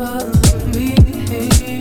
above me.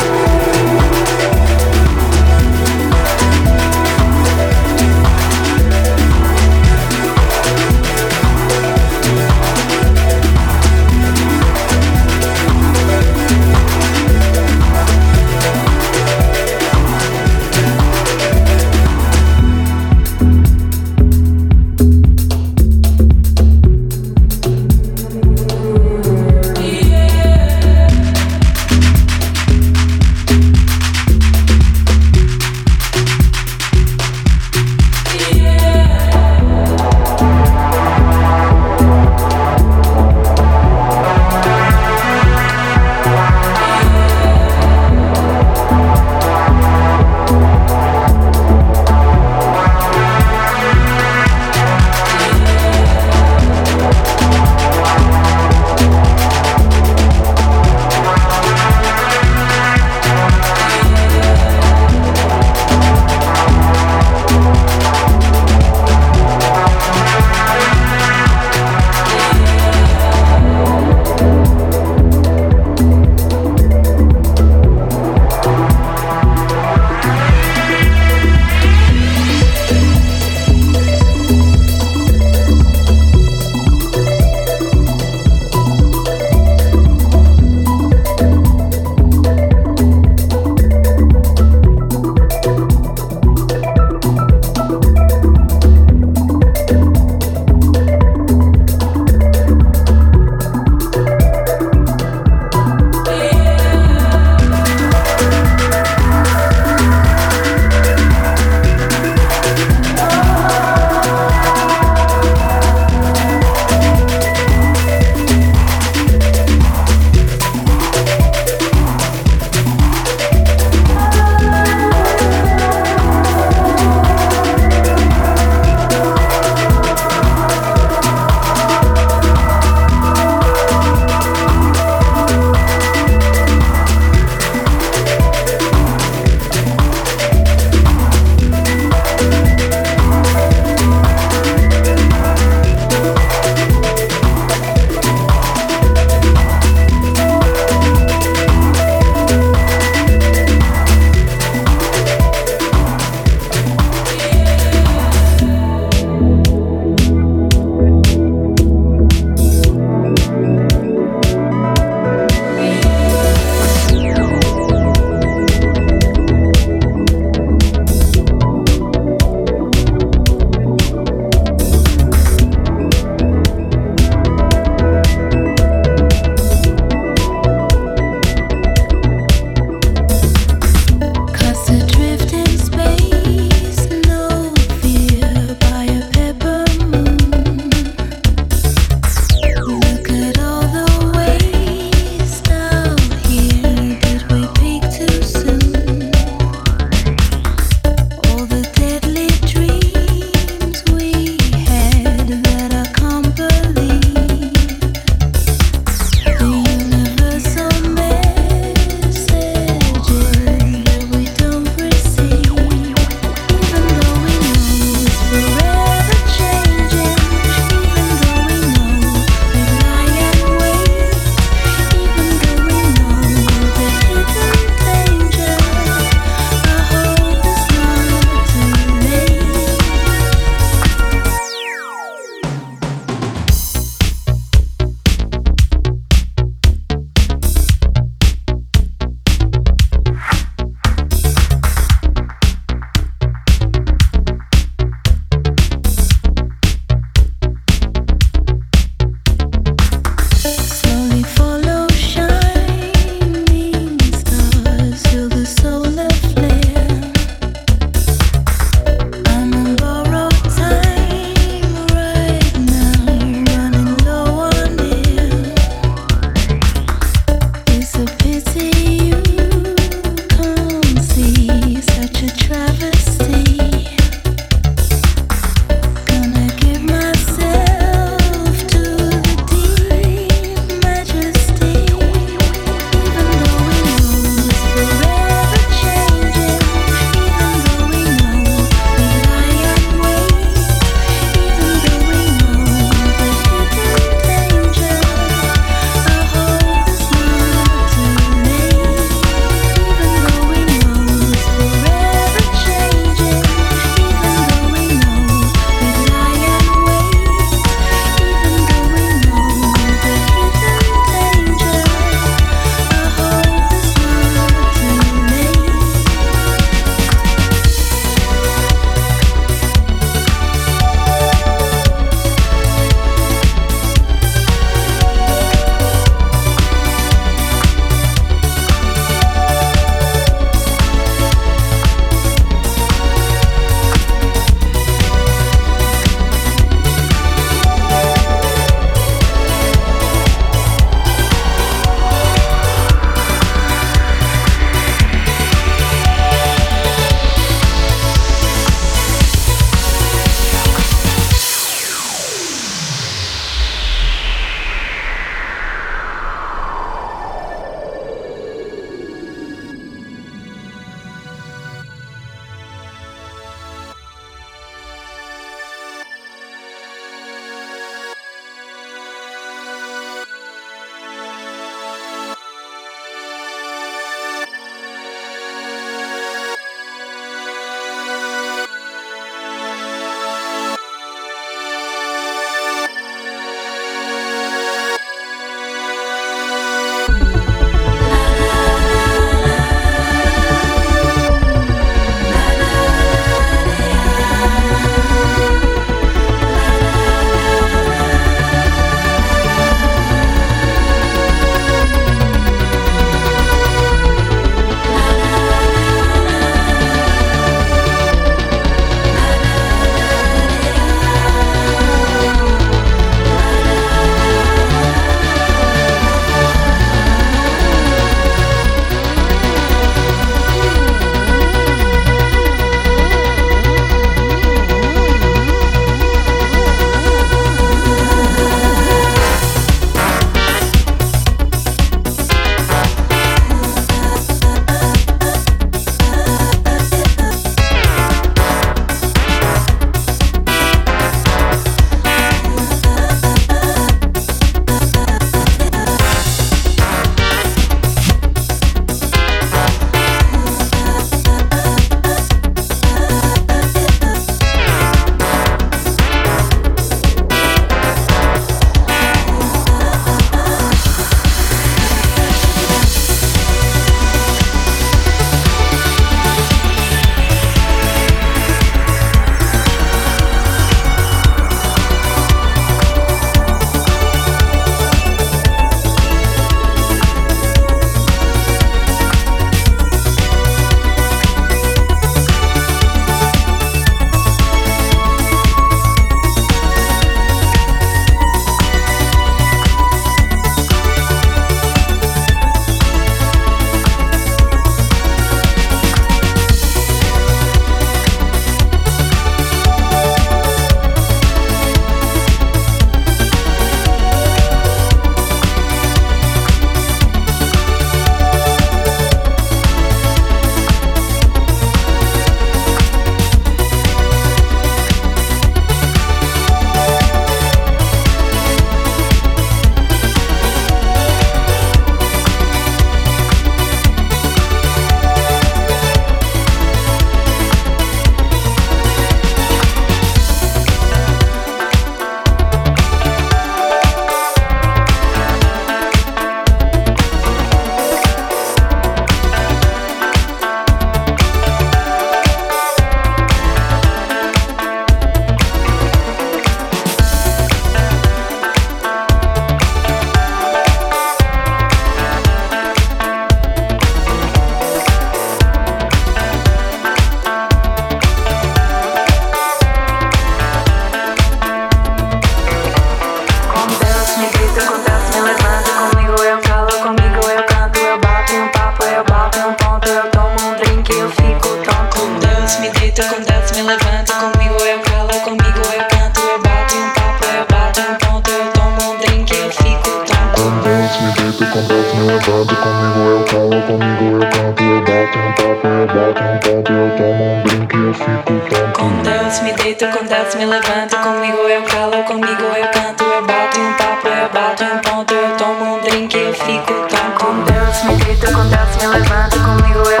Deus me levanto, comigo eu calo, comigo eu canto, eu bato um papo, eu bato um ponto, eu tomo um drink, eu fico tonto. Com Deus me deito, com Deus me levanto, comigo eu calo, comigo eu canto, eu bato um papo, eu bato um ponto, eu tomo um drink, eu fico tonto. Com Deus me deito, com Deus me levanto, comigo eu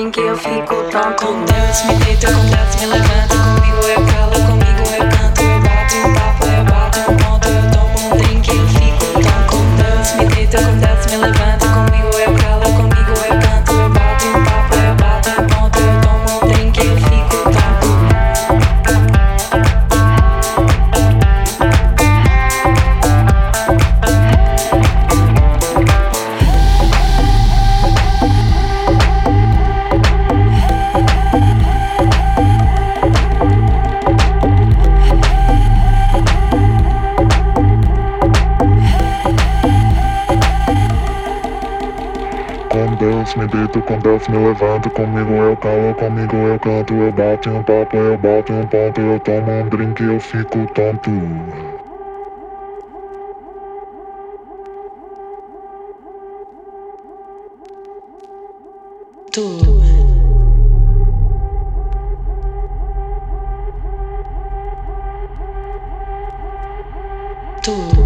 um drink, eu fico tonto. Com Deus me deito, com Deus com Deus me levanto, comigo eu calo, comigo eu canto, eu bato um papo, eu bato um ponto, eu tomo um drink, eu fico tonto. Tu. Tu.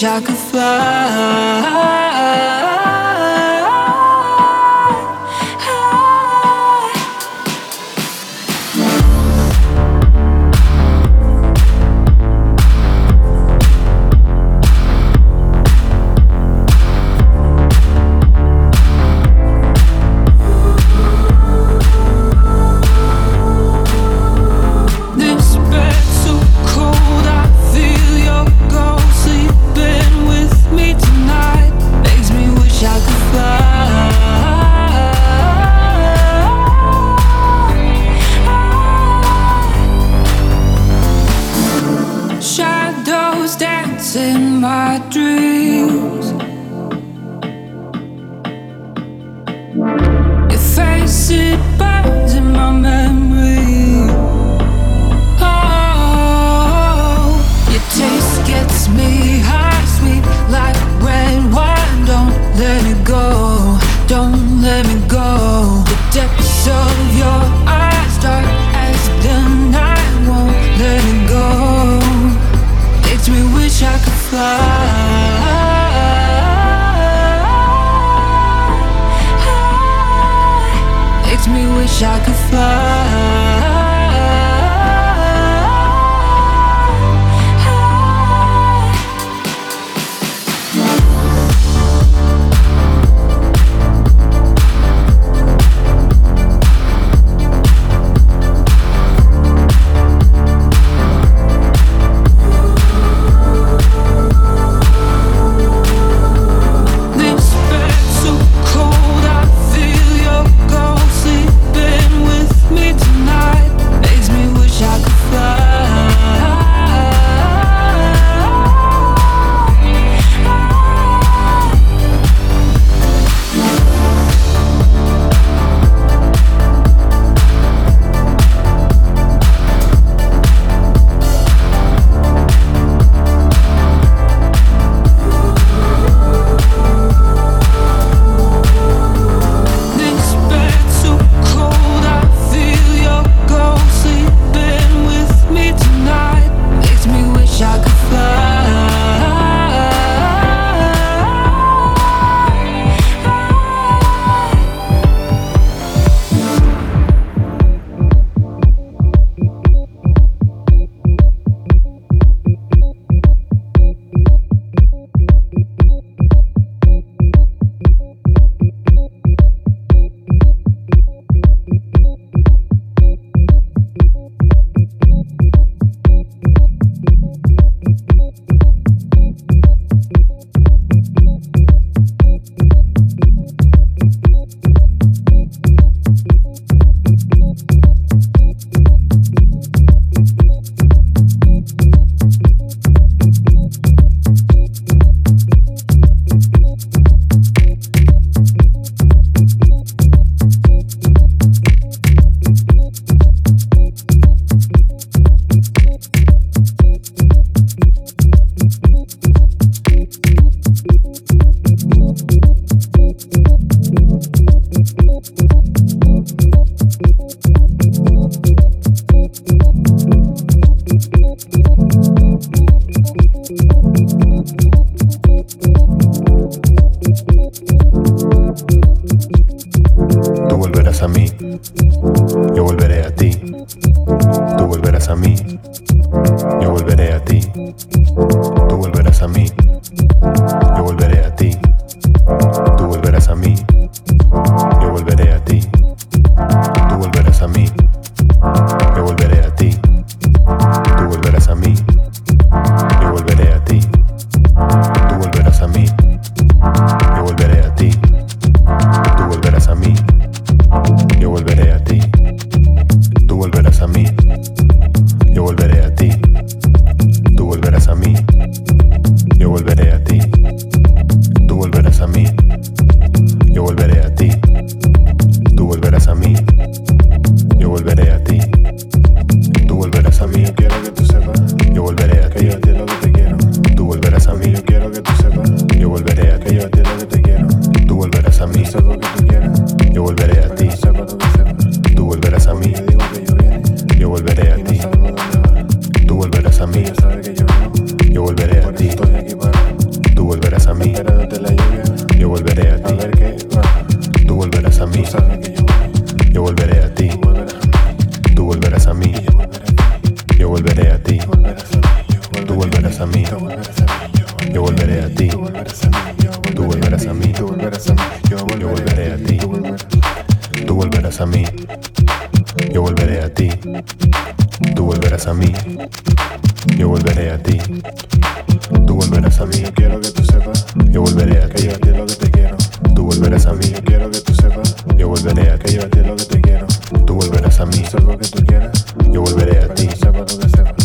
Wish I could fly. Tú volverás a mí. tendría que llevarte lo que te quiero. Tú volverás a mí. Sé lo que tú quieras. Yo volveré a ti. Sepa lo que sepa.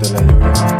The la.